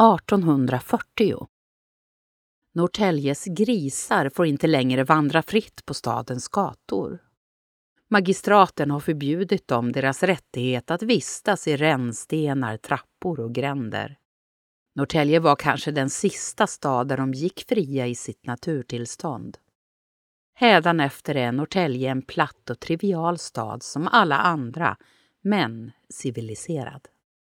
1840. Norrtäljes grisar får inte längre vandra fritt på stadens gator. Magistraten har förbjudit dem deras rättighet att vistas i rännstenar, trappor och gränder. Norrtälje var kanske den sista stad där de gick fria i sitt naturtillstånd. Hädanefter är Norrtälje en platt och trivial stad som alla andra, men civiliserad.